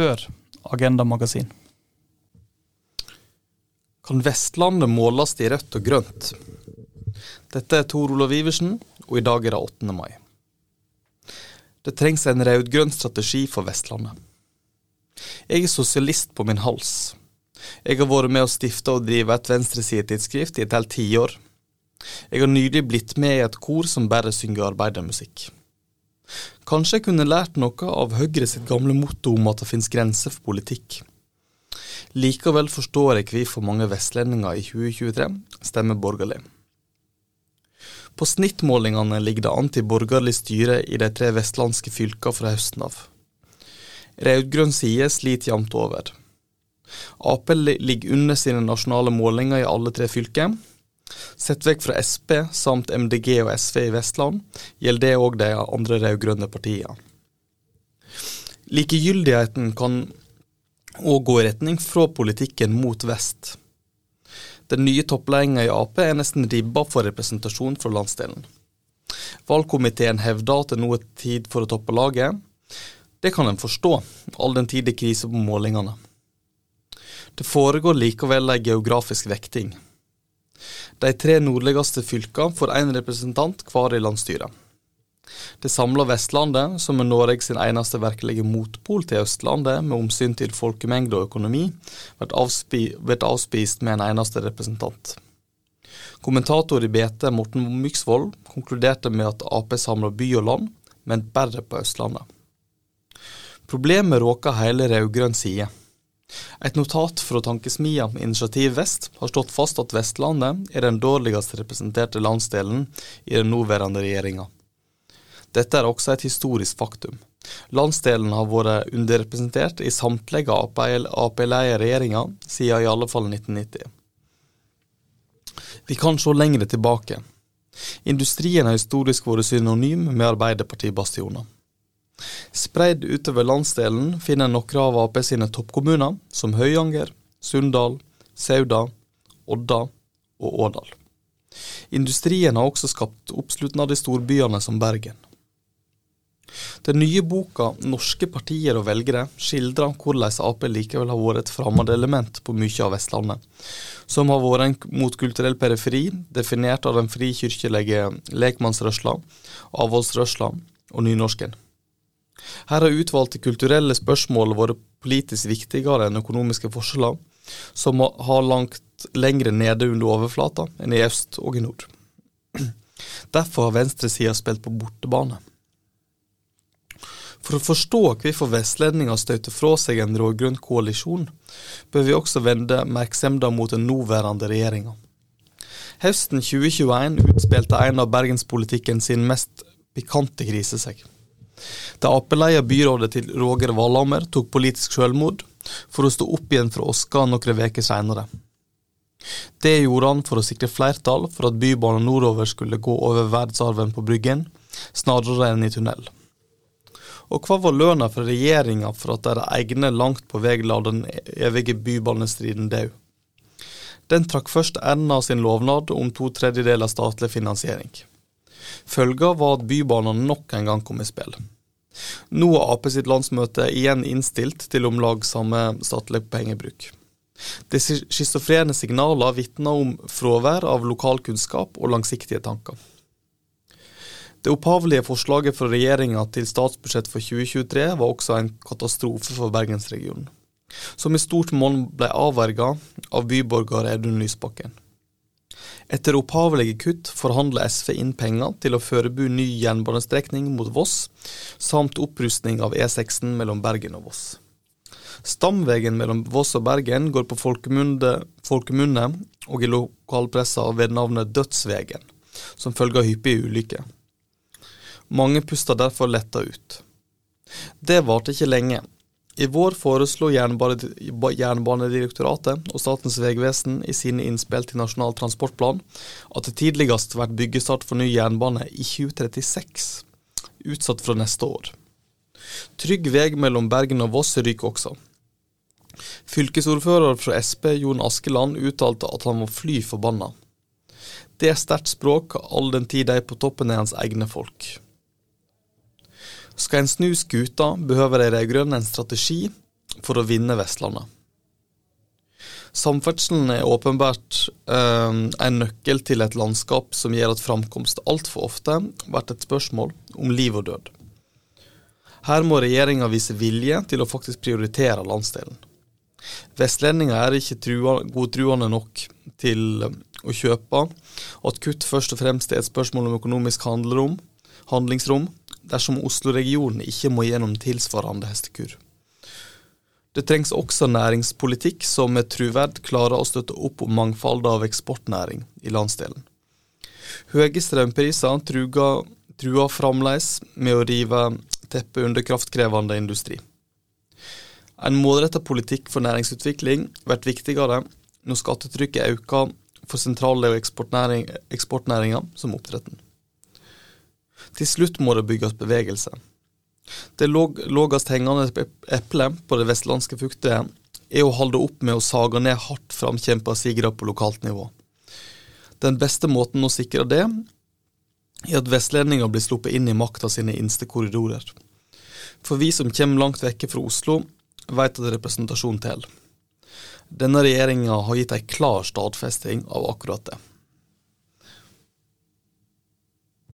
Hør Agenda Magasin. Kan Vestlandet måles i rødt og grønt? Dette er Tor Olav Iversen, og i dag er det 8. mai. Det trengs en rød-grønn strategi for Vestlandet. Jeg er sosialist på min hals. Jeg har vært med å stifte og drive et venstresidetidsskrift i et helt tiår. Jeg har nylig blitt med i et kor som bare synger arbeidermusikk. Kanskje jeg kunne lært noe av Høyre sitt gamle motto om at det finnes grenser for politikk. Likevel forstår jeg hvorfor mange vestlendinger i 2023 stemmer borgerlig. På snittmålingene ligger det an til borgerlig styre i de tre vestlandske fylkene fra høsten av. Rød-grønn side sliter jevnt over. Ap ligger under sine nasjonale målinger i alle tre fylker. Sett vekk fra Sp samt MDG og SV i Vestland, gjelder det òg de andre rød-grønne partiene. Likegyldigheten kan òg gå i retning fra politikken mot vest. Den nye toppledelsen i Ap er nesten ribba for representasjon fra landsdelen. Valgkomiteen hevder at det nå er tid for å toppe laget. Det kan en forstå, all den tid det er krise på målingene. Det foregår likevel ei geografisk vekting. De tre nordligste fylkene får én representant hver i landsstyret. Det samla Vestlandet, som er Norge sin eneste virkelige motpol til Østlandet med omsyn til folkemengde og økonomi, blir avspi avspist med en eneste representant. Kommentator i BT Morten Myksvold konkluderte med at Ap samler by og land, men bare på Østlandet. Problemet råker hele rød-grønn side. Et notat fra tankesmia Initiativ Vest har slått fast at Vestlandet er den dårligst representerte landsdelen i den nåværende regjeringa. Dette er også et historisk faktum. Landsdelen har vært underrepresentert i samtlige Ap-leie regjeringer siden i alle fall 1990. Vi kan se lengre tilbake. Industrien har historisk vært synonym med Arbeiderpartibastioner. Spredd utover landsdelen finner en noen av Ap sine toppkommuner, som Høyanger, Sunndal, Sauda, Odda og Årdal. Industrien har også skapt oppslutnad i storbyene som Bergen. Den nye boka 'Norske partier og velgere' skildrer hvordan Ap likevel har vært et fremmedelement på mye av Vestlandet, som har vært en motkulturell periferi definert av den frikirkelige lekmannsrørsla, avholdsrørsla og nynorsken. Her har utvalgte kulturelle spørsmål vært politisk viktigere enn økonomiske forskjeller, som har langt lengre nede under overflata enn i øst og i nord. Derfor har venstresida spilt på bortebane. For å forstå hvorfor vestlendinger støter fra seg en rød-grønn koalisjon, bør vi også vende oppmerksomheten mot den nåværende regjeringa. Høsten 2021 utspilte en av bergenspolitikken sin mest pikante krise seg. Det Ap-leder byrådet til Roger Valhammer tok politisk selvmord for å stå opp igjen fra Åska noen uker senere. Det gjorde han for å sikre flertall for at Bybanen nordover skulle gå over verdensarven på Bryggen, snarere enn i tunnel. Og hva var lønna fra regjeringa for at deres egne langt på vei la den evige bybanestriden dø? Den trakk først Erna sin lovnad om to tredjedeler statlig finansiering. Følga var at Bybanen nok en gang kom i spill. Nå er Ap sitt landsmøte igjen innstilt til om lag samme statlige pengebruk. De schizofrene signaler vitner om fravær av lokalkunnskap og langsiktige tanker. Det opphavlige forslaget fra regjeringa til statsbudsjett for 2023 var også en katastrofe for bergensregionen, som i stort monn ble avverga av byborger Audun Lysbakken. Etter opphavelige kutt forhandler SV inn penger til å forberede ny jernbanestrekning mot Voss, samt opprustning av E6 mellom Bergen og Voss. Stamveien mellom Voss og Bergen går på folkemunne og i lokalpressa ved navnet Dødsvegen, som følge av hyppige ulykker. Mange puster derfor letta ut. Det varte ikke lenge, i vår foreslo Jernbanedirektoratet og Statens vegvesen i sine innspill til Nasjonal transportplan at det tidligst blir byggestart for ny jernbane i 2036, utsatt fra neste år. Trygg vei mellom Bergen og Voss ryker også. Fylkesordfører fra Sp, Jon Askeland, uttalte at han var fly forbanna. Det er sterkt språk, all den tid de på toppen er hans egne folk. Skal en snu skuta, behøver de rød-grønne en strategi for å vinne Vestlandet. Samferdselen er åpenbart eh, en nøkkel til et landskap som gjør at framkomst altfor ofte blir et spørsmål om liv og død. Her må regjeringa vise vilje til å faktisk prioritere landsdelen. Vestlendinger er ikke godtruende nok til å kjøpe og at kutt først og fremst er et spørsmål om økonomisk handlerom, handlingsrom, dersom Oslo-regionen ikke må gjennom tilsvarende hestekur. Det trengs også næringspolitikk som med truverd klarer å støtte opp om mangfoldet av eksportnæring i landsdelen. Høye strømpriser truger, truer fremdeles med å rive teppet under kraftkrevende industri. En målrettet politikk for næringsutvikling blir viktigere når skattetrykket øker for sentrale eksportnæringer som oppdretten. Til slutt må det bygges bevegelse. Det lågest hengende eplet på det vestlandske fuktet er å holde opp med å sage ned hardt framkjempa sigere på lokalt nivå. Den beste måten å sikre det, er at vestlendinger blir sluppet inn i makta sine innste korridorer. For vi som kommer langt vekke fra Oslo, vet at representasjon teller. Denne regjeringa har gitt ei klar stadfesting av akkurat det.